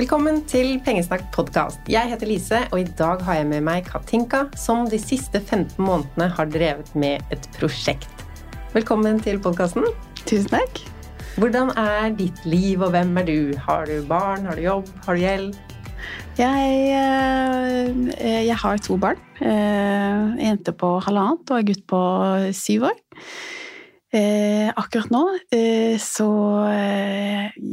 Velkommen til Pengesnakk podkast. Jeg heter Lise, og i dag har jeg med meg Katinka, som de siste 15 månedene har drevet med et prosjekt. Velkommen til podkasten. Tusen takk. Hvordan er ditt liv, og hvem er du? Har du barn, har du jobb, har du gjeld? Jeg, eh, jeg har to barn. Eh, en jente på halvannet og en gutt på syv år. Eh, akkurat nå så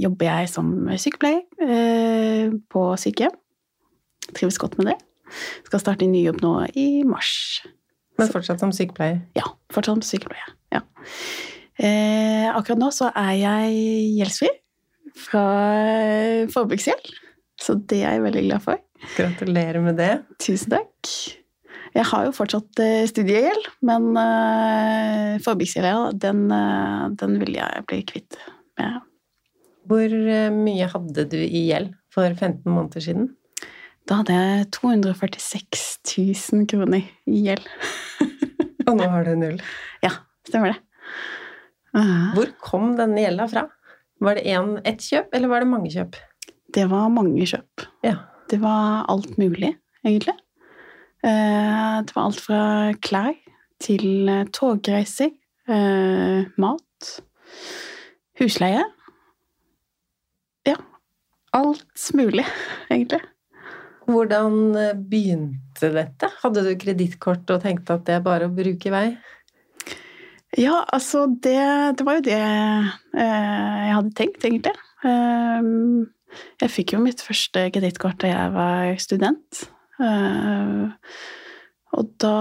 jobber jeg som sykepleier på sykehjem. Trives godt med det. Skal starte en ny jobb nå i mars. Men fortsatt som sykepleier? Ja, fortsatt som sykepleier. ja. akkurat nå så er jeg gjeldsfri fra forbruksgjeld. Så det er jeg veldig glad for. Gratulerer med det. Tusen takk. Jeg har jo fortsatt studiegjeld, men uh, forbruksgjelda, den, uh, den vil jeg bli kvitt med. Hvor mye hadde du i gjeld for 15 måneder siden? Da hadde jeg 246 000 kroner i gjeld. Og nå har du null? Ja, stemmer det. Uh. Hvor kom denne gjelda fra? Var det en, ett kjøp, eller var det mange kjøp? Det var mange kjøp. Ja. Det var alt mulig, egentlig. Det var alt fra klær til togreiser, mat, husleie. Ja. Alt mulig, egentlig. Hvordan begynte dette? Hadde du kredittkort og tenkte at det er bare å bruke i vei? Ja, altså det, det var jo det jeg hadde tenkt, egentlig. Jeg fikk jo mitt første kredittkort da jeg var student. Og da,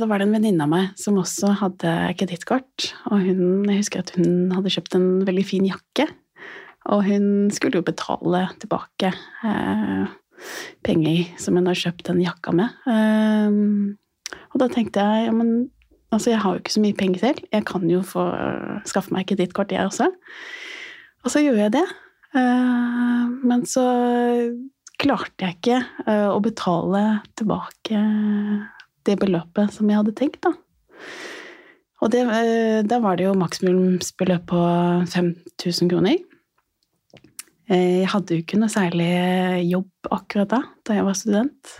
da var det en venninne av meg som også hadde kredittkort. Og hun, jeg husker at hun hadde kjøpt en veldig fin jakke. Og hun skulle jo betale tilbake eh, penger som hun har kjøpt den jakka med. Eh, og da tenkte jeg ja, men altså jeg har jo ikke så mye penger selv. Jeg kan jo få skaffe meg kredittkort, jeg også. Og så gjorde jeg det. Men så klarte jeg ikke å betale tilbake det beløpet som jeg hadde tenkt, da. Og det, da var det jo maksimumsbeløp på 5000 kroner. Jeg hadde jo ikke noe særlig jobb akkurat da, da jeg var student.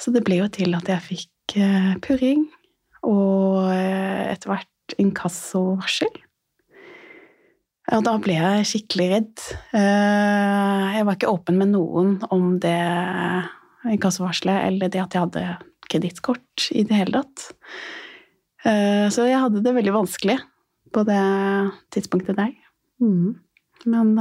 Så det ble jo til at jeg fikk purring og etter hvert inkassovarsel. Og da ble jeg skikkelig redd. Jeg var ikke åpen med noen om det inkassovarselet eller det at jeg hadde kredittkort i det hele tatt. Så jeg hadde det veldig vanskelig på det tidspunktet der. Mm. Men,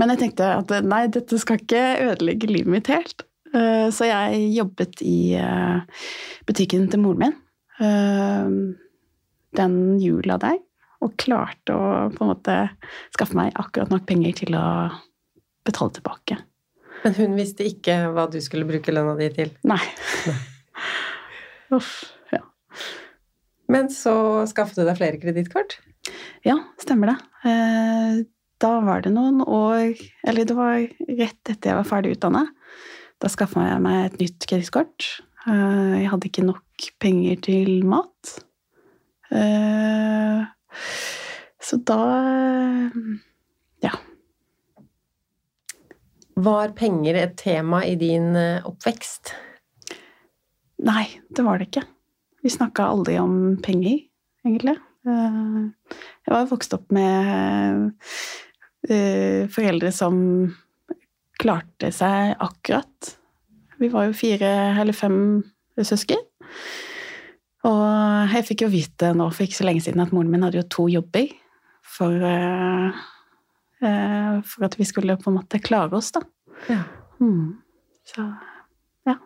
men jeg tenkte at nei, dette skal ikke ødelegge livet mitt helt. Så jeg jobbet i butikken til moren min den jula der og klarte å på en måte skaffe meg akkurat nok penger til å betale tilbake. Men hun visste ikke hva du skulle bruke lønna di til? Nei. Uff, ja. Men så skaffet du deg flere kredittkort? Ja, stemmer det. Da var det noen år Eller det var rett etter jeg var ferdig utdanna. Da skaffa jeg meg et nytt kredittkort. Jeg hadde ikke nok penger til mat. Så da ja. Var penger et tema i din oppvekst? Nei, det var det ikke. Vi snakka aldri om penger, egentlig. Jeg var vokst opp med foreldre som klarte seg akkurat. Vi var jo fire eller fem søsken. Og jeg fikk jo vite nå for ikke så lenge siden at moren min hadde jo to jobber for, uh, for at vi skulle på en måte klare oss, da. Ja. Mm. Så ja.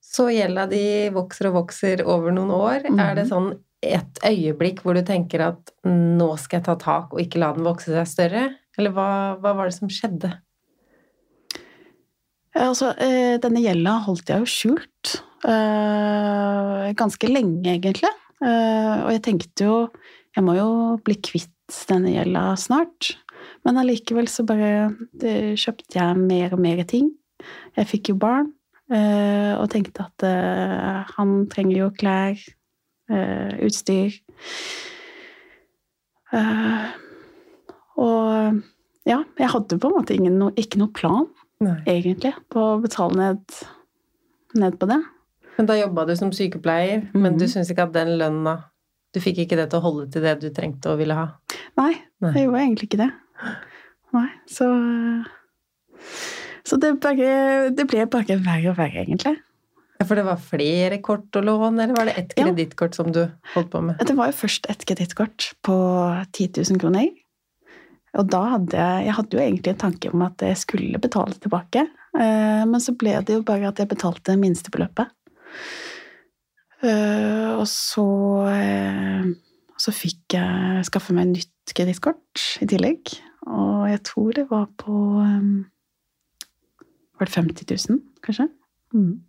Så gjelda di vokser og vokser over noen år. Mm. Er det sånn et øyeblikk hvor du tenker at nå skal jeg ta tak og ikke la den vokse seg større? Eller hva, hva var det som skjedde? Altså, denne gjelda holdt jeg jo skjult. Ganske lenge, egentlig. Og jeg tenkte jo Jeg må jo bli kvitt denne gjelda snart. Men allikevel så bare kjøpte jeg mer og mer ting. Jeg fikk jo barn, og tenkte at han trenger jo klær, utstyr Og ja, jeg hadde på en måte ingen, ikke noe plan, Nei. egentlig, på å betale ned, ned på det. Men da jobba du som sykepleier, men du Mhm. syns ikke at den lønna Du fikk ikke det til å holde til det du trengte og ville ha? Nei, Nei. jeg gjorde egentlig ikke det. Nei, så Så det, bare, det ble bare verre og verre, egentlig. For det var flere kort og lån, eller var det ett kredittkort som du holdt på med? Det var jo først ett kredittkort på 10 000 kroner. Og da hadde jeg Jeg hadde jo egentlig en tanke om at jeg skulle betale tilbake. Eh, Men så ble det jo bare at jeg betalte minstebeløpet. Eh, Og så eh, Så fikk jeg skaffe meg nytt kredittkort i tillegg. Og jeg tror det var på eh, Var det 50 000, kanskje? Mm.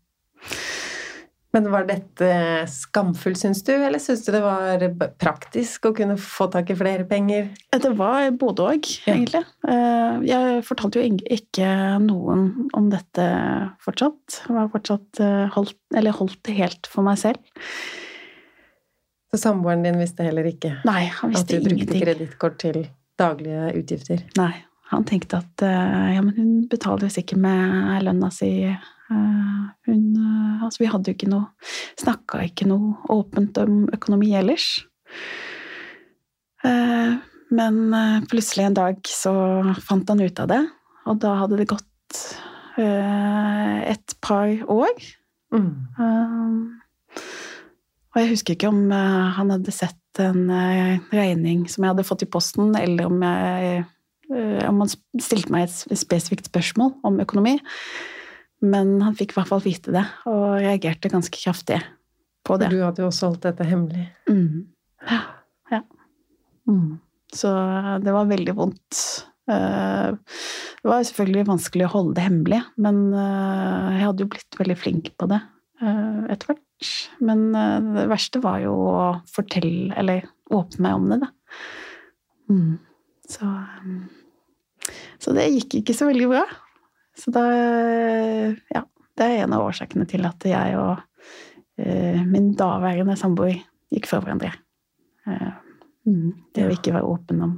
Men var dette skamfullt, syns du, eller syns du det var praktisk å kunne få tak i flere penger? Det var både òg, egentlig. Eh, Jeg fortalte jo ikke noen om dette fortsatt. Jeg var fortsatt eh, holdt, eller holdt det helt for meg selv. Så samboeren din visste heller ikke Nei, han at du brukte kredittkort til daglige utgifter? Nei, han tenkte at eh, ja, men hun betaler jo sikkert med lønna si. Eh, Hun, eh, altså vi hadde jo ikke noe Snakka ikke noe åpent om økonomi ellers. Eh, Men plutselig en dag så fant han ut av det, og da hadde det gått et par år. Mm. Og jeg husker ikke om han hadde sett en regning som jeg hadde fått i posten, eller om, jeg, om han stilte meg et spesifikt spørsmål om økonomi. Men han fikk i hvert fall vite det, og reagerte ganske kraftig på det. Du hadde jo også holdt dette hemmelig. Mm. Ja. ja. Mm. Så det var veldig vondt. Eh, Det var selvfølgelig vanskelig å holde det hemmelig, men eh, jeg hadde jo blitt veldig flink på det eh, etter hvert. Men det verste var jo å fortelle, eller åpne meg om det, da. Mm. Så, så det gikk ikke så veldig bra. Så da Ja, det er en av årsakene til at jeg og uh, min daværende samboer gikk fra hverandre. Mm, det å ikke være åpen om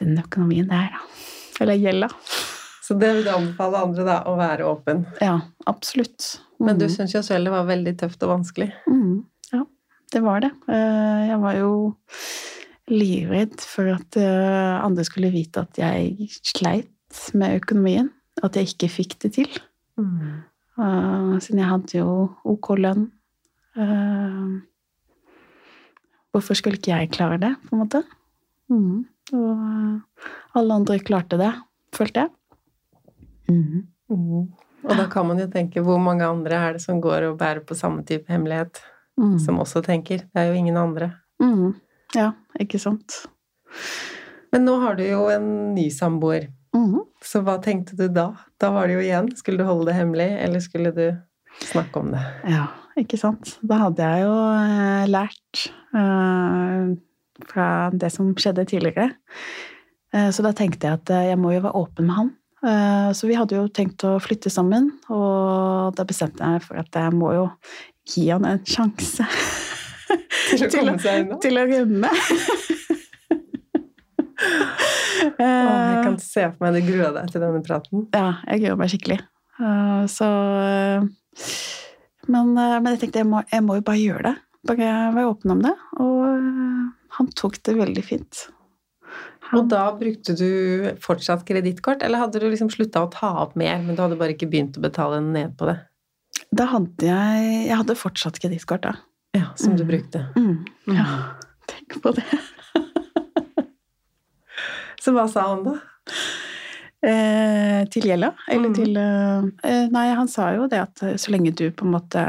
den økonomien der, da. Eller gjelda. Så det vil du anbefale andre, da, å være åpen. Ja, absolutt. Men du Mm. syns jo selv det var veldig tøft og vanskelig. Mm, ja, det var det. Eh, Jeg var jo livredd for at andre skulle vite at jeg sleit med økonomien. At jeg ikke fikk det til. Mm. Uh, Siden jeg hadde jo ok lønn. Uh, Hvorfor skulle ikke jeg klare det, på en måte? Mm. Og eh, alle andre klarte det, følte jeg. Mm. Mm. Og da kan man jo tenke hvor mange andre er det som går og bærer på samme type hemmelighet, Mm. som også tenker. Det er jo ingen andre. Mm. Ja, ikke sant? Men nå har du jo en ny samboer. Mm. Så hva tenkte du da? Da var det jo igjen. Skulle du holde det hemmelig, eller skulle du snakke om det? Ja, ikke sant. Da hadde jeg jo eh, lært eh, fra det som skjedde tidligere. Eh, så da tenkte jeg at jeg må jo være åpen med han. Så vi hadde jo tenkt å flytte sammen, og da bestemte jeg meg for at jeg må jo gi han en sjanse Til å seg unna? til å rømme. Jeg kan se for meg du gruer deg til denne praten. Ja, jeg gruer meg skikkelig. Eh, så eh, men, eh, men jeg tenkte jeg må, jeg må jo bare gjøre det. Bare være åpen om det. Og eh, han tok det veldig fint. Og da brukte du fortsatt kredittkort, eller hadde du liksom slutta å ta opp mer, men du hadde bare ikke begynt å betale ned på det? Da hadde jeg Jeg hadde fortsatt kredittkort, da. Ja, som du Mm. brukte. Mm. Ja, tenk på det. Så hva sa han da? Eh, til gjelda? Eller Mm. til eh, eh, Nei, han sa jo det at eh, så lenge du på en måte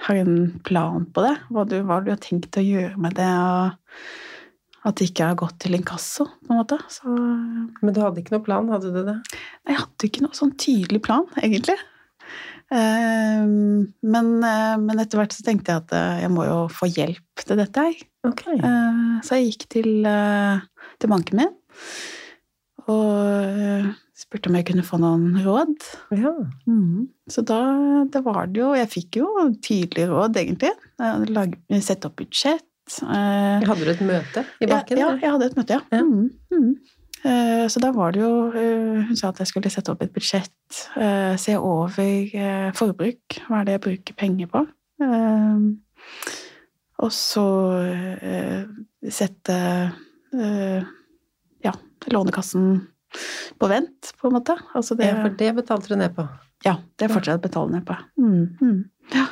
har en plan på det, hva du, hva du har tenkt å gjøre med det, og at det ikke har gått til inkasso, på en måte. Så Men du hadde ikke noe plan, hadde du det? jeg hadde ikke noe sånn tydelig plan, egentlig. Eh, men, eh, men etter hvert så tenkte jeg at eh, jeg må jo få hjelp til dette her. Ok. Eh, Så jeg gikk til, eh, til banken min og eh, spurte om jeg kunne få noen råd. Ja. Så da det var det jo Jeg fikk jo tydelige råd, egentlig. Lag- Sette opp budsjett. Eh, Hadde du et møte i banken? Ja, ja jeg hadde et møte, ja. Ja. Mm, mm. Eh, Så da var det jo Hun sa at jeg skulle sette opp et budsjett, eh, se over forbruk, hva er det jeg bruker penger på. Og så eh, sette ja, Lånekassen på vent, på en måte. Altså det, Ja, for det betalte du ned på. ja, det fortsatte jeg å betale ned på. Mm, mm. Ja.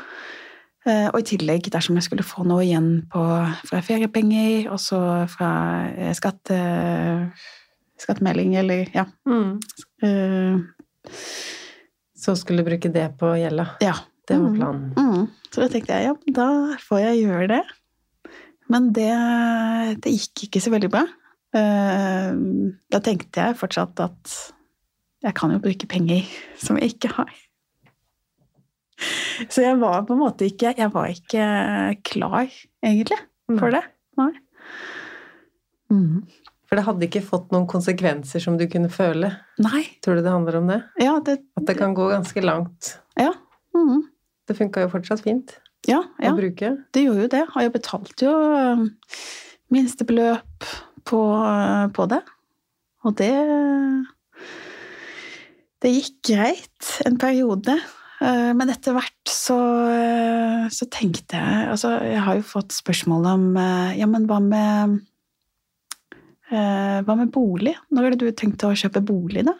Eh, Og i tillegg, dersom jeg skulle få noe igjen på, fra feriepenger, og så fra skatt skatte, skattemelding, eller ja. Mm. eh, Så skulle du bruke det på gjelda. ja. Det var Mm, planen. Mm. Så da tenkte jeg ja, da får jeg gjøre det. Men det, det gikk ikke så veldig bra. Eh, Da tenkte jeg fortsatt at jeg kan jo bruke penger som jeg ikke har. Så jeg var på en måte ikke Jeg var ikke klar, egentlig, for det. Nei. Mm. For det hadde ikke fått noen konsekvenser som du kunne føle. Nei. Tror du det handler om det? Ja, det At det kan gå ganske langt. Ja. Mm. Det funka jo fortsatt fint Ja, ja. å bruke. Det gjorde jo det, og jeg betalte jo øh, minstebeløp på, øh, på det. Og det Det gikk greit en periode. Øh, Men etter hvert så, øh, så tenkte jeg Altså, jeg har jo fått spørsmål om Ja, men hva med Hva med bolig? Når hadde du tenkt å kjøpe bolig, da?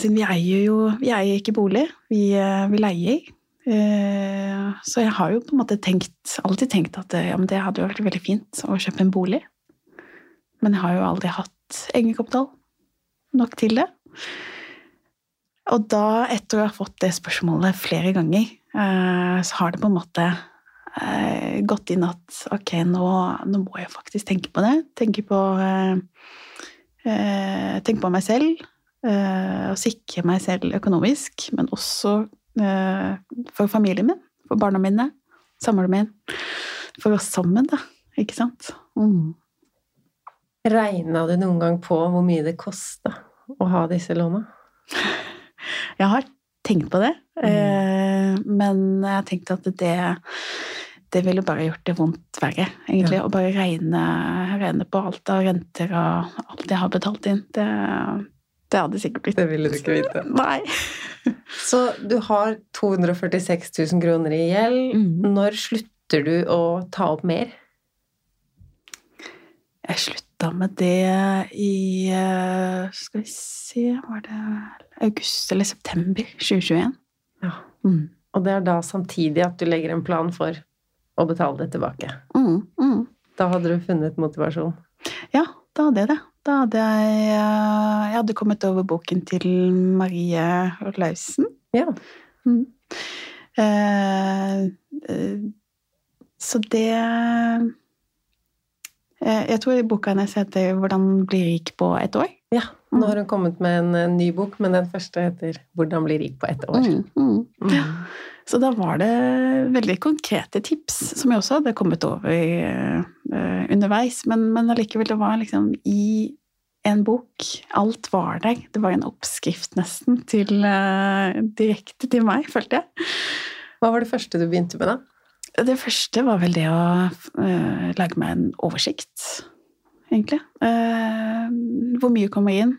Siden vi eier jo Vi eier ikke bolig, vi, vi leier. Eh, Så jeg har jo på en måte tenkt, alltid tenkt at eh, ja, det hadde vært veldig fint å kjøpe en bolig. Men jeg har jo aldri hatt egenkapital nok til det. Og da, etter å ha fått det spørsmålet flere ganger, eh, så har det på en måte gått inn at ok, nå, nå må jeg faktisk tenke på det. Tenke på, tenke på meg selv. Og sikre meg selv økonomisk, men også for familien min, for barna mine, samboeren min. For oss sammen, da. Ikke sant? Mm. Regna du noen gang på hvor mye det kosta å ha disse låna? Jeg har tenkt på det, Mm. eh, men jeg har tenkt at det det ville bare gjort det vondt verre, egentlig. Ja. Å bare regne, regne på alt av renter og alt jeg har betalt inn. Det, det hadde sikkert blitt Det ville du ikke vite. Nei. Så du har 246 000 kroner i gjeld. Mm. Når slutter du å ta opp mer? Jeg slutta med det i eh, Skal vi se Var det august eller september 2021? Ja. Mm. Og det er da samtidig at du legger en plan for å betale det tilbake. Mm, mm. Da hadde du funnet motivasjon. Ja, da hadde jeg det. Da hadde jeg eh, Jeg hadde kommet over boken til Marie Lausen. Ja. Mm. Eh, eh, så det eh, Jeg tror i boka hennes heter 'Hvordan bli rik på ett år'. ja. Nå har hun kommet med en, ny bok, men den første heter 'Hvordan bli rik på ett år'. Mm, mm. Mm. Så da var det veldig konkrete tips, som jeg også hadde kommet over uh, underveis. Men, men allikevel, det var liksom i en bok. Alt var der. Det var en oppskrift nesten til uh, direkte til meg, følte jeg. Hva var det første du begynte med, da? Det første var vel det å uh, lage meg en oversikt, egentlig. Hvor mye kommer inn?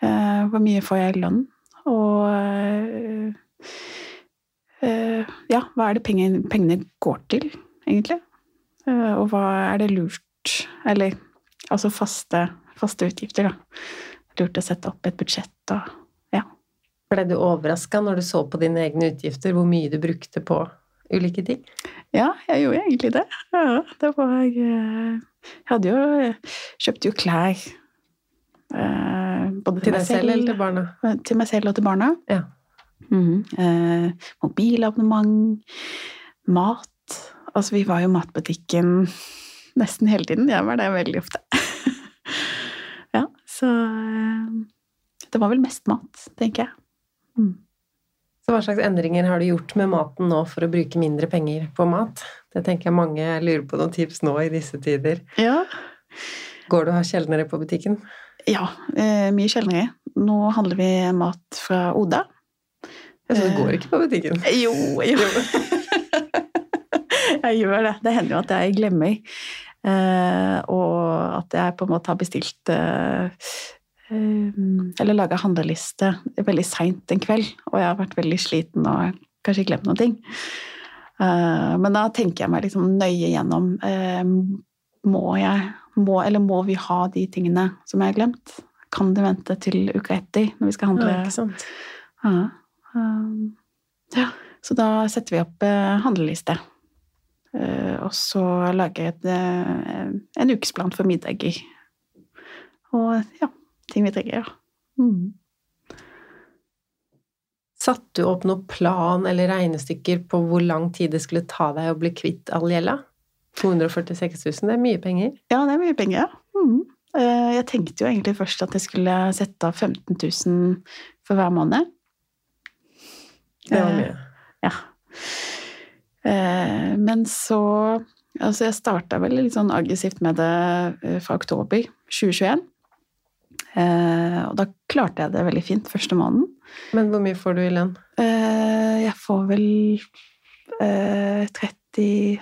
Hvor mye får jeg i lønn? Og ja, hva er det pengene, pengene går til, egentlig? Eh, og hva er det lurt Eller altså faste, faste utgifter, da. Lurt å sette opp et budsjett og ja. Ble du overraska når du så på dine egne utgifter, hvor mye du brukte på ulike ting? Ja, jeg gjorde egentlig det. Ja, det var eh, Jeg hadde jo Kjøpte jo klær. eh, Både Til deg selv eller til barna? Til meg selv og til barna. Ja. Mhm. Eh, mobilabonnement, mat. Altså, vi var jo matbutikken nesten hele tiden. Jeg var der veldig ofte. ja, så eh, Det var vel mest mat, tenker jeg. Mm. Så hva slags endringer har du gjort med maten nå for å bruke mindre penger på mat? Det tenker jeg mange lurer på noen tips nå i disse tider. Ja. Går du og har sjeldnere på butikken? Ja, eh, mye sjeldnere. Nå handler vi mat fra Oda. Ja, så du går ikke på butikken? Jo, jo. jeg gjør det. Det hender jo at jeg glemmer. Eh, og at jeg på en måte har bestilt eh, eh, Eller laga handleliste veldig seint en kveld, og jeg har vært veldig sliten og kanskje glemt noen ting. Eh, men da tenker jeg meg liksom nøye gjennom. Eh, må jeg må, Eller må vi ha de tingene som jeg har glemt? Kan det vente til uka etter når vi skal handle? Ja, ikke sant. Ja. Um, ja. Så da setter vi opp eh, handleliste. Eh, og så lager jeg et, eh, en ukesplan for middager. Og ja, ting vi trenger. Ja. Mm. Satte du opp noen plan eller regnestykker på hvor lang tid det skulle ta deg å bli kvitt all gjelda? 246 000, det er mye penger. Ja, det er mye penger, ja. Mm. Eh, Jeg tenkte jo egentlig først at jeg skulle sette av 15 000 for hver måned. Det var Eh, mye. Ja. Eh, Men så Altså, jeg starta vel litt sånn aggressivt med det eh, fra oktober 2021. Eh, Og da klarte jeg det veldig fint første måneden. Men hvor mye får du i lønn? Eh, Jeg får vel eh, 30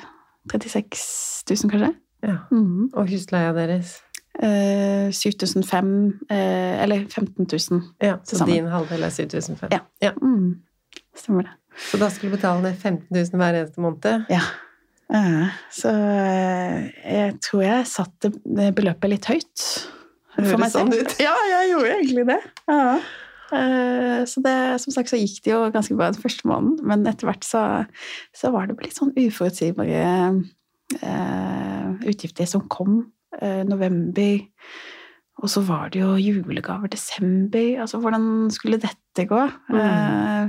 36 000, kanskje. Ja. Mhm. Og husleia deres? Eh, 7005 eh, Eller 15 000. Ja, så Til sammen. din halvdel er 7500. Ja. ja. Mm. Stemmer det. Så da skulle du betale ned 15 000 hver eneste måned? Ja. Eh, Så eh, jeg tror jeg satte beløpet litt høyt. Høres sånn ut. Ja, jeg gjorde egentlig det. Ja. Eh, Så det, som sagt så gikk det jo ganske bra den første måneden, men etter hvert så, så var det litt sånn uforutsigbare utgifter som kom. November, og så var det jo julegaver desember. Altså, hvordan skulle dette gå? Mm.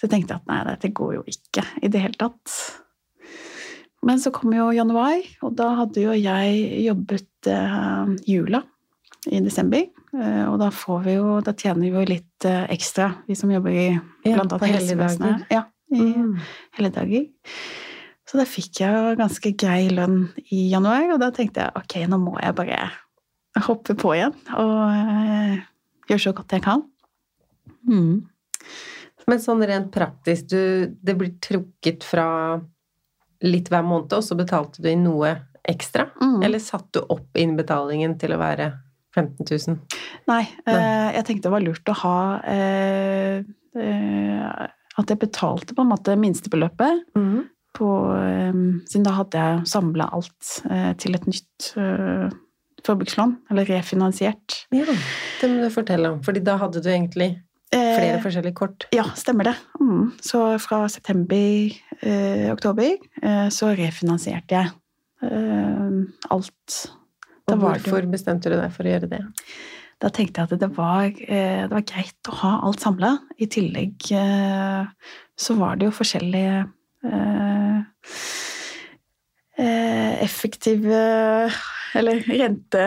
Så jeg tenkte at nei, dette går jo ikke i det hele tatt. Men så kom jo januar, og da hadde jo jeg jobbet eh, jula i desember. Eh, og da får vi jo, da tjener vi jo litt eh, ekstra, vi som jobber i blant annet helligdager. helsevesenet. Ja, i Mm. helligdager. Så da fikk jeg jo ganske grei lønn i januar, og da tenkte jeg ok, nå må jeg bare hoppe på igjen og gjøre så godt jeg kan. Mm. Men sånn rent praktisk, du, det blir trukket fra litt hver måned, og så betalte du inn noe ekstra? Mm. Eller satte du opp innbetalingen til å være 15 000? Nei, eh, jeg tenkte det var lurt å ha eh, eh, At jeg betalte på en måte minstebeløpet, Mm. på, eh, siden da hadde jeg samla alt eh, til et nytt eh, forbrukslån, eller refinansiert. Ja, det må du fortelle om, fordi da hadde du egentlig flere Eh, forskjellige kort. Ja, stemmer det. Mm. Så fra september, eh, eh, så refinansierte jeg eh, alt. Da Og hvorfor det bestemte du deg for å gjøre det? Da tenkte jeg at det var, eh, det var greit å ha alt samla. I tillegg eh, så var det jo forskjellige effektive Eller rente...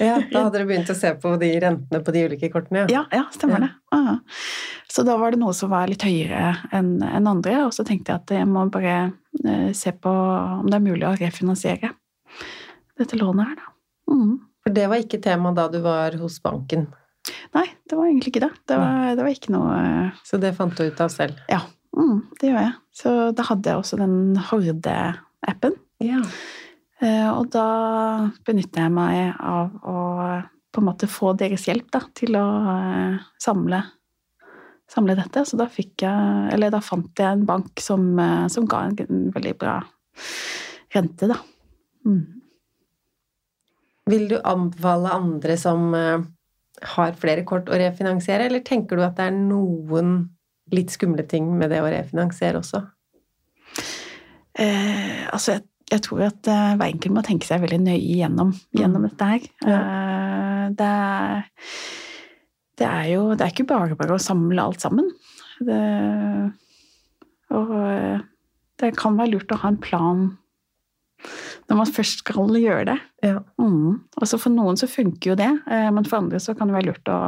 Ja, da hadde du begynt å se på de rentene på de ulike kortene, Ja, ja, stemmer Ja. det. Aha. Så da var det noe som var litt høyere enn enn andre, og så tenkte jeg at jeg må bare eh, se på om det er mulig å refinansiere dette lånet her, da. Mm. For det var ikke tema da du var hos banken, Nei, det var egentlig ikke det. Det var, det var ikke noe eh, så det fant du ut av selv. Ja, mm, det gjør jeg. Så da hadde jeg også den Horde-appen. Ja. Eh, Og da benytter jeg meg av å på en måte få deres hjelp da, til å eh, samle, samle dette. Så da fikk jeg Eller da fant jeg en bank som, eh, som ga en, veldig bra rente, da. Mm. Vil du anbefale andre som har flere kort å refinansiere, eller tenker du at det er noen litt skumle ting med det å refinansiere også? Eh, altså, jeg, jeg tror at eh, hver enkelt må tenke seg veldig nøye gjennom, gjennom dette her. Eh, det, er, det er jo Det er ikke bare bare å samle alt sammen. Det, og eh, det kan være lurt å ha en plan når man først skal gjøre det. Ja. Mm. Altså For noen så funker jo det, eh, men for andre så kan det være lurt å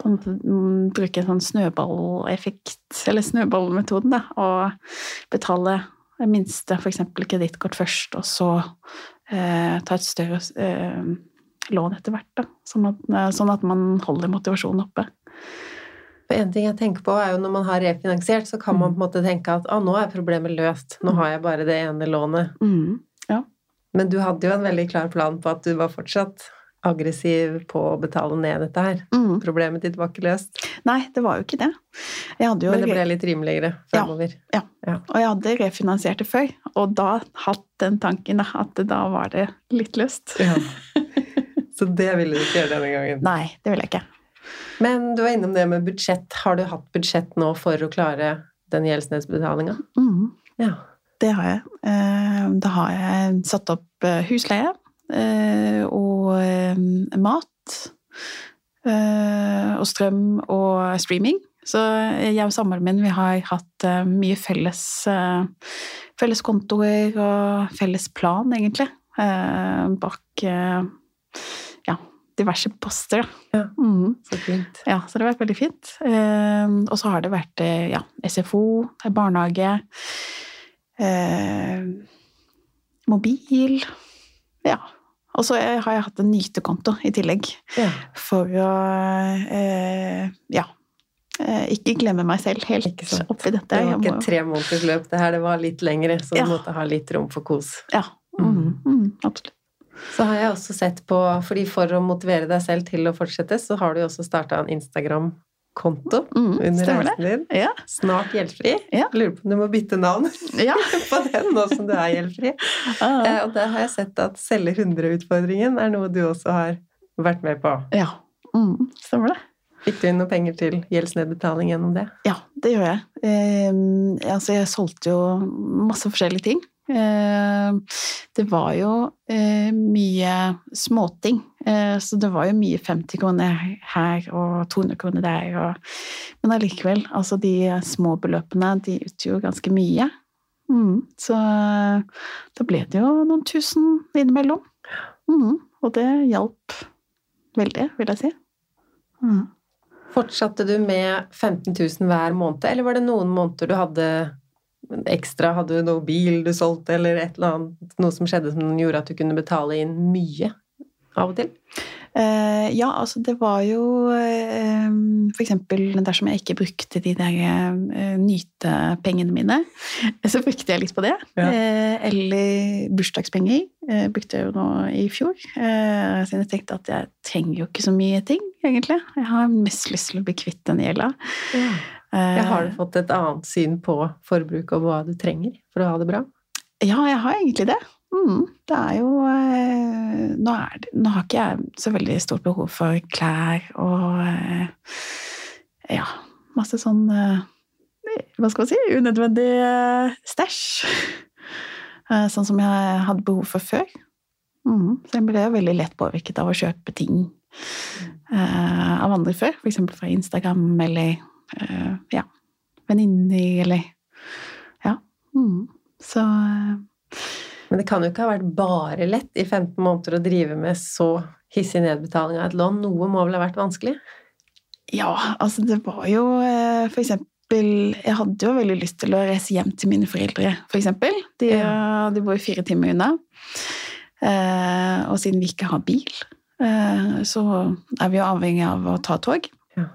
på en måte, mm, bruke en sånn snøballeffekt, eller snøballmetoden, da, og betale det minste, f.eks. kredittkort først, og så eh, ta et større eh, lån etter hvert. Da, sånn, at, eh, sånn at man holder motivasjonen oppe. En ting jeg tenker på, er jo når man har refinansiert, så kan man på en måte tenke at ah, nå er problemet løst, nå har jeg bare det ene lånet. Mm. Ja. Men du hadde jo en veldig klar plan på at du var fortsatt aggressiv på å betale ned dette her. Mm. Problemet ditt var ikke løst, Nei, det var jo ikke det. Jo men det ble litt rimeligere Ja. fremover. Og jeg hadde refinansiert det før, og da hatt den tanken at da var det litt løst. Ja. Så det ville du ikke gjøre denne gangen. Nei, det ville jeg ikke. Men du var innom det med budsjett. Har du hatt budsjett nå for å klare den gjeldsnedsbetalinga? Mm. Ja. Det har jeg. Eh, Da har jeg satt opp eh, husleie og eh, mat eh, og strøm og streaming. Så jeg og samboeren min vi har hatt eh, mye felles, eh, felles kontoer og felles plan, egentlig, eh, bak eh, ja, diverse poster. Ja. mm. Så fint. Ja, så det har vært veldig fint. Eh, og så har det vært eh, ja, SFO, barnehage, eh, mobil Ja. Og så har jeg hatt en nytekonto i tillegg Ja. for å eh, ja, eh, ikke glemme meg selv helt oppi dette. Det var ikke et tre måneders løp, det her det var litt lengre, så Ja. du måtte ha litt rom for kos. Ja, mm, mm, absolutt. Så har jeg også sett på, fordi for å motivere deg selv til å fortsette, så har du jo også starta en Instagram-konto Mm, under reisen din. Ja. Snart gjeldfri. Ja. Lurer på om du må bytte navn ja. på den nå som du er gjeldfri. Ah, Eh, Og der har jeg sett at selge 100-utfordringen er noe du også har vært med på. ja. Mm, stemmer det. Fikk du inn noe penger til gjeldsnedbetaling gjennom det? Ja, det gjør jeg. Eh, altså, jeg solgte jo masse forskjellige ting. Eh, det var jo eh, mye småting. Eh, så det var jo mye 50 kroner her og 200 kroner der. Men allikevel, altså de små beløpene, de utgjorde ganske mye. Mm, så da ble det jo noen tusen innimellom. Mm, og det hjalp veldig, vil jeg si. Mm. Fortsatte du med 15 000 hver måned, eller var det noen måneder du hadde ekstra? Hadde du noe bil du solgte, eller eller annet, noe som skjedde som gjorde at du kunne betale inn mye av og til? Eh, ja, altså det var jo eh, For eksempel dersom jeg ikke brukte de der eh, nytepengene mine, så brukte jeg litt på det. Ja. Eh, eller bursdagspenger brukte jeg jo nå i fjor. Eh, siden jeg tenkte at jeg trenger jo ikke så mye ting, egentlig. Jeg har mest lyst til å bli kvitt den gjelda. Ja. Jeg har fått et annet syn på forbruk og hva du trenger for å ha det bra? Ja, jeg har egentlig det. Mm, det er jo eh, nå, er nå har ikke jeg så veldig stort behov for klær og eh, ja, masse sånn eh, Hva skal man si? Unødvendig stæsj. Sånn som jeg hadde behov for før. Mm, så jeg ble veldig lett påvirket av å kjøpe ting av andre før. Eksempel fra Instagram eller ja, venninner eller Ja. Mm, så Men det kan jo ikke ha vært bare lett i 15 måneder å drive med så hissig nedbetaling av et lån. Noe må vel ha vært vanskelig? Ja, altså det var jo eh, for eksempel Jeg hadde jo veldig lyst til å reise hjem til mine foreldre, for eksempel. De, Ja. de bor fire timer unna. Eh, og siden vi ikke har bil, eh, så er vi jo avhengig av å ta tog. Ja.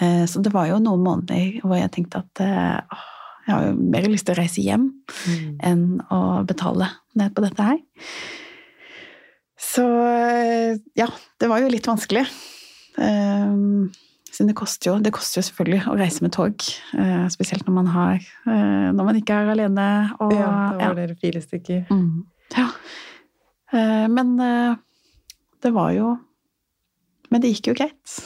Eh, så det var jo noen måneder hvor jeg tenkte at eh, åh, jeg har jo mer lyst til å reise hjem enn å betale ned på dette her. Så eh, ja, det var jo litt vanskelig. Um, siden det koster jo, det koster jo selvfølgelig å reise med tog. Uh, spesielt når man har uh, Når man ikke er alene. Og, Ja, da ja. var dere fire stykker. Mm, ja. Uh, men det var jo Men det gikk jo greit.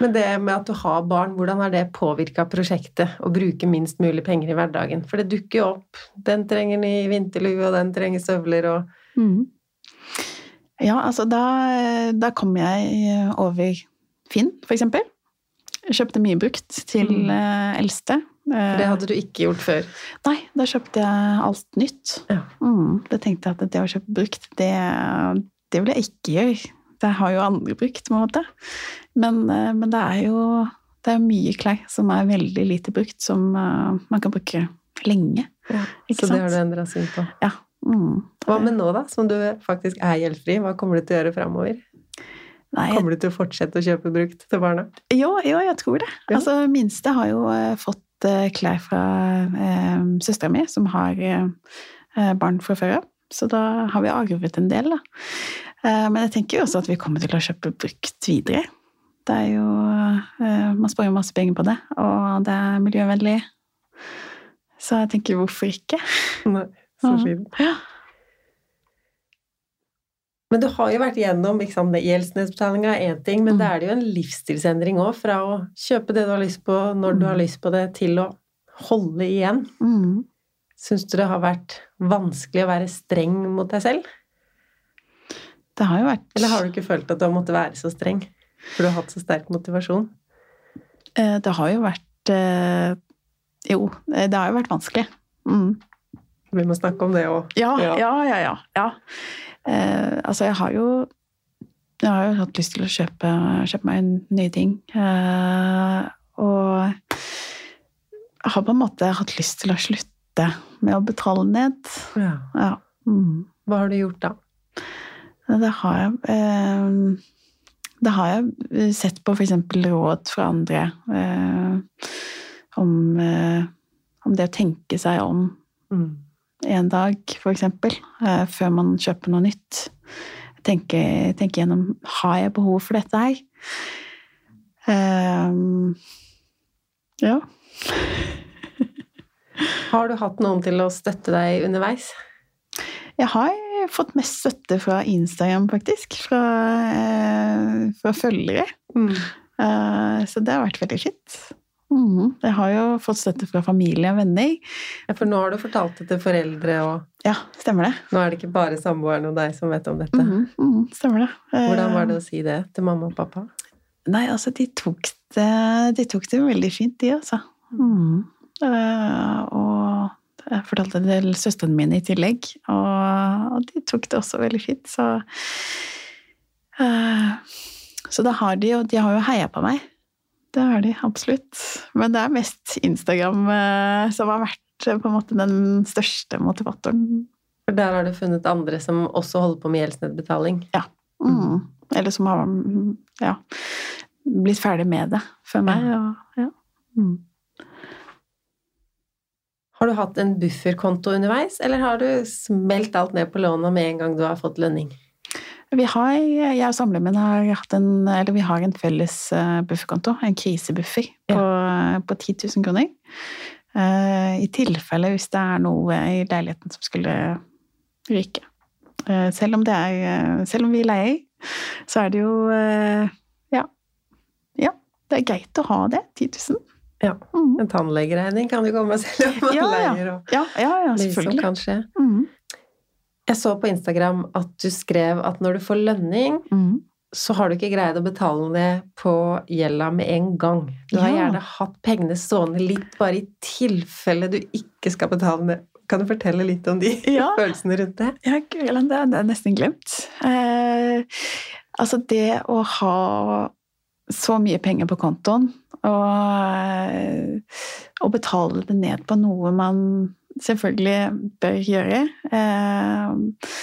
Men det med at du har barn, hvordan har det påvirka prosjektet å bruke minst mulig penger i hverdagen? For det dukker jo opp. Den trenger ny vinterlue, og den trenger støvler, og Mm. Ja, altså da, da kom jeg over Finn, for eksempel. Kjøpte mye brukt til Mm. eh, eldste. For det hadde du ikke gjort før. Nei, da kjøpte jeg alt nytt. Ja. Mm, da tenkte jeg at det å kjøpe brukt, det, det vil jeg ikke gjøre. Det har jo andre brukt, på en måte. Men, eh, men det er jo det er mye klær som er veldig lite brukt, som eh, man kan bruke lenge. Ikke Så det har du endra syn på. Ja. Mm. Hva med nå, da, som du faktisk er gjeldfri? Hva kommer du til å gjøre framover? Nei, Kommer du til å fortsette å kjøpe brukt til barna? Jo, jo, jeg tror det. Ja. Altså, minste har jo eh, fått klær fra eh, søstera mi, som har eh, barn fra før av. Så da har vi arvet en del, da. Eh, men jeg tenker jo også at vi kommer til å kjøpe brukt videre. Det er jo eh, Man sparer jo masse penger på det, og det er miljøvennlig. Så jeg tenker hvorfor ikke? Nei, så fint. Ja. Men du har jo vært gjennom ikke sant, Gjeldsnedbetalinga er én ting, men Mm. det er det jo en livsstilsendring òg. Fra å kjøpe det du har lyst på når du har Mm. lyst på det, til å holde igjen. Mm. Syns du det har vært vanskelig å være streng mot deg selv? Det har jo vært Eller har du ikke følt at du har måttet være så streng? For du har hatt så sterk motivasjon? Eh, Det har jo vært eh, Jo, eh, det har jo vært vanskelig. Mm. Vi må snakke om det òg. Ja, Ja. ja, ja. ja. Eh, altså, jeg har jo Jeg har jo hatt lyst til å kjøpe, kjøpe meg en nye ting. Eh, og jeg har på en måte hatt lyst til å slutte med å betale ned. Ja. Ja. Mm. Hva har du gjort da? Det har jeg eh, Det har jeg sett på f.eks. råd fra andre eh, om, eh, om det å tenke seg om Mm. en dag, eksempel, eh, før man kjøper noe nytt. Tenke, tenke gjennom har jeg behov for dette her. Ja. Har du hatt noen til å støtte deg underveis? Jeg har fått mest støtte fra Instagram, faktisk. Fra, eh, fra følgere. Mm. Uh, så det har vært veldig fint. Mhm. Jeg har jo fått støtte fra familie og venner. Ja, for nå har du fortalt det til foreldre, og Ja, stemmer det. nå er det ikke bare samboeren og deg som vet om dette. Mm, mhm, stemmer det. Hvordan var det Eh, å si det til mamma og pappa? Nei, altså, de tok det, de tok det veldig fint, de, altså. Eh, og jeg fortalte det til søstrene mine i tillegg, og, de tok det også veldig fint, så eh, Så da har de jo De har jo heia på meg. Det har de absolutt. Men det er mest Instagram eh, som har vært eh, på en måte den største motivatoren. For der har du funnet andre som også holder på med gjeldsnedbetaling. Mm. Eller som har mm, ja, blitt ferdig med det før meg. Og, ja. mm. Har du hatt en bufferkonto underveis, eller har du smelt alt ned på lånet med en gang du har fått lønning? Vi har, jeg og samleren har hatt en, eller vi har en felles eh, bufferkonto, en krisebuffer, på, på 10 000 kroner. Eh, I tilfelle hvis det er noe i leiligheten som skulle ryke. Eh, Selv om, det er, eh, selv om vi leier, så er det jo eh, ja, ja, det er greit å ha det. 10 000. Ja. Mhm. En tannlegeregning kan jo komme selv om man Ja, ja. leier og Ja, ja, ja, selvfølgelig. kan skje. Mm. Jeg så på Instagram at du skrev at når du får lønning, mm. så har du ikke greid å betale ned på gjelda med en gang. Du har Ja. gjerne hatt pengene stående litt bare i tilfelle du ikke skal betale ned. Kan du fortelle litt om de Ja. følelsene rundt det? Ja, Gøyland, det, det er nesten glemt. Eh, altså det å ha så mye penger på kontoen og, eh, og betale det ned på noe man selvfølgelig bør gjøre eh,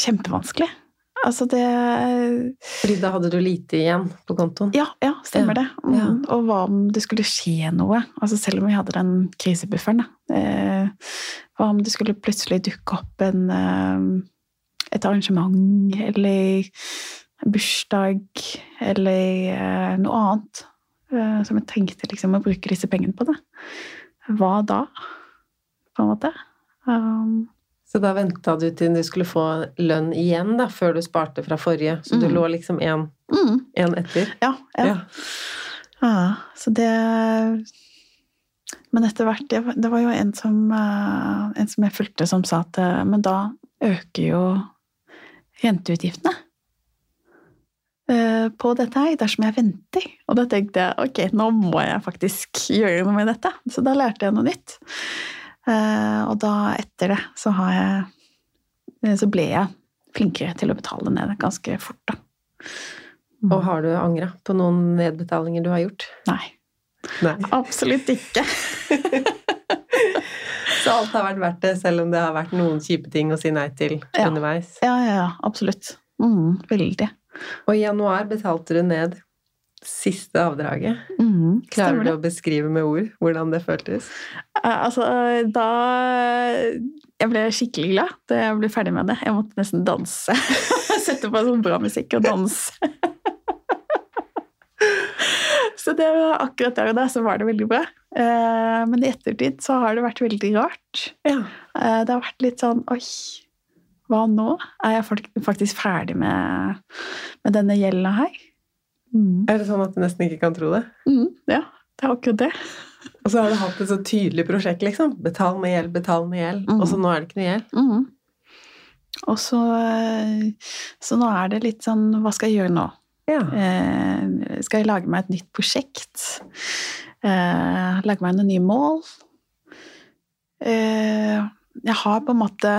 Kjempevanskelig. Altså det Fordi da hadde du lite igjen på kontoen. Ja, ja stemmer Ja, det. Ja. Og hva om det skulle skje noe? Altså selv om vi hadde den krisebufferen, da. Eh, hva om det skulle plutselig dukke opp en, eh, et arrangement eller bursdag eller eh, noe annet eh, som jeg tenkte liksom å bruke disse pengene på? det. Hva da, på en måte? Um, Så da venta du til du skulle få lønn igjen, da, før du sparte fra forrige. Så du Mm. lå liksom én mm, etter. ja, ja. Ja, så det Men etter hvert Det det var jo en som, eh, en som jeg fulgte, som sa at Men da øker jo renteutgiftene på dette her dersom jeg venter. Og da tenkte jeg ok, nå må jeg faktisk gjøre noe med dette. Så da lærte jeg noe nytt. Eh, Og da, etter det, så har jeg eh, Så ble jeg flinkere til å betale ned ganske fort, da. Mm. Og har du angra på noen nedbetalinger du har gjort? Nei. Nei. Absolutt ikke. Så alt har vært verdt det, selv om det har vært noen kjipe ting å si nei til Ja. underveis. Ja, ja, ja, absolutt. Mm, veldig. Og i januar betalte du ned siste avdraget. Mm, Klarer du å beskrive med ord hvordan det føltes? Eh, Altså, da Jeg ble skikkelig glad da jeg ble ferdig med det. Jeg måtte nesten danse. Sette på sånn bra musikk og danse. Så det var akkurat der og da så var det veldig bra. Eh, Men i ettertid så har det vært veldig rart. Ja. Eh, Det har vært litt sånn Oi, hva nå? Er jeg faktisk ferdig med, med denne gjelda her? Mm. Er det sånn at du nesten ikke kan tro det? Mm, ja, det er akkurat det. Og så har du hatt et så tydelig prosjekt, liksom. Betal med gjeld, betal med gjeld. Mm. Og så nå er det ikke noe gjeld. Mhm. Og så, eh, så nå er det litt sånn Hva skal jeg gjøre nå? Ja. Eh, skal jeg lage meg et nytt prosjekt? Eh, lage meg noen nye mål? Eh, jeg har på en måte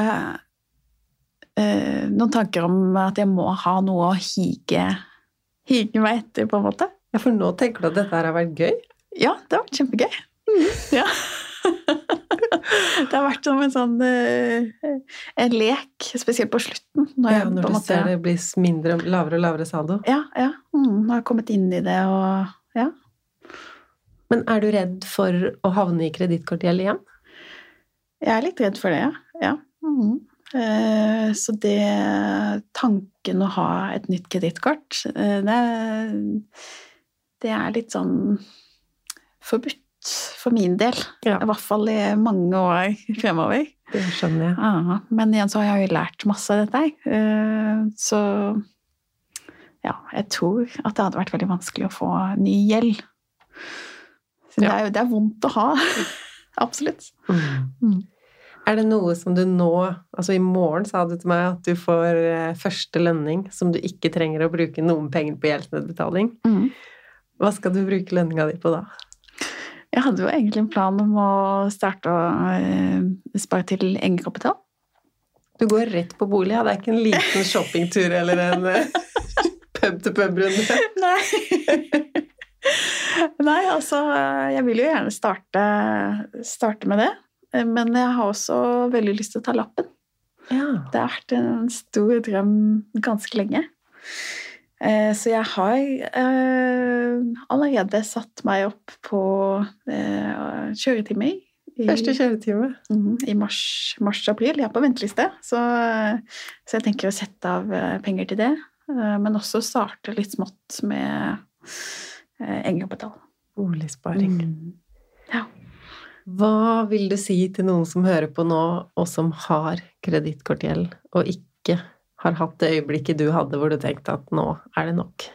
eh, noen tanker om at jeg må ha noe å hige, hige meg etter, på en måte. ja, for nå tenker du at dette her har vært gøy? Ja, det har vært kjempegøy. Ja. det har vært som en sånn eh, en lek, spesielt på slutten. Når Ja, når på du måte ser det blir mindre, lavere og lavere saldo. Ja, ja. Mm, når jeg har kommet inn i det og Ja. Men er du redd for å havne i kredittkortgjeld igjen? Jeg er litt redd for det, ja. ja. Mhm. Eh, så det Tanken å ha et nytt kredittkort, eh, det, det er litt sånn forbudt for min del. Ja. I hvert fall i mange år fremover. Det skjønner jeg. Ja, men igjen så har jeg jo lært masse av dette her. Eh, Så ja, jeg tror at det hadde vært veldig vanskelig å få ny gjeld. Så det, er det er vondt å ha. Absolutt. Mm. Er det noe som du nå Altså i morgen sa du til meg at du får eh, første lønning som du ikke trenger å bruke noen penger på gjeldsnedbetaling. Mm. Hva skal du bruke lønninga di på da? Jeg hadde jo egentlig en plan om å starte å eh, spare til egenkapital. Du går rett på bolig, ja. Det er ikke en liten shoppingtur eller en eh, pub-til-pub-runde. Nei. Nei, altså Jeg vil jo gjerne starte, starte med det. Eh, Men jeg har også veldig lyst til å ta lappen. Ja. Det har vært en stor drøm ganske lenge. Eh, Så jeg har eh, allerede satt meg opp på kjøretimer i, Første kjøretime. Mhm, i mars-april. jeg er på venteliste, så, så jeg tenker å sette av penger til det. Men også starte litt smått med egenkapital. Boligsparing. Mm. Hva vil du si til noen som hører på nå, og som har kredittkortgjeld, og ikke har hatt det øyeblikket du hadde hvor du tenkte at nå er det nok?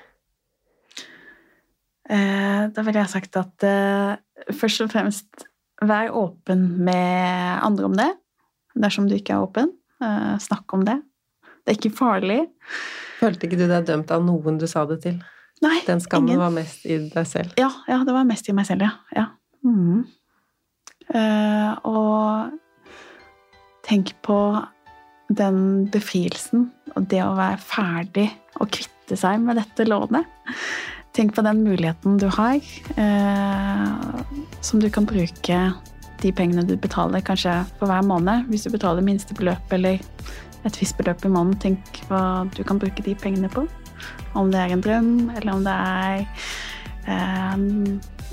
Eh, Da ville jeg sagt at eh, først og fremst vær åpen med andre om det, dersom du ikke er åpen. Eh, Snakk om det. Det er ikke farlig. Følte ikke du deg dømt av noen du sa det til? Nei, Den skammen ingen. var mest i deg selv. Ja, ja, det var mest i meg selv, ja. ja. Mhm. Eh, og tenk på den befrielsen og det å være ferdig og kvitte seg med dette lånet. Tenk på den muligheten du har, eh, som du kan bruke de pengene du betaler kanskje for hver måned. Hvis du betaler minstebeløp eller et visst beløp i måneden, tenk hva du kan bruke de pengene på. Om det er en drøm, eller om det er eh,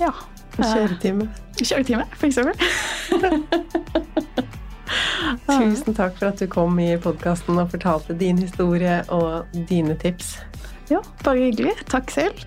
ja, kjøretime. kjøretime, for eksempel. Tusen takk for at du kom i podkasten og fortalte din historie og dine tips. Ja, bare hyggelig. Takk selv.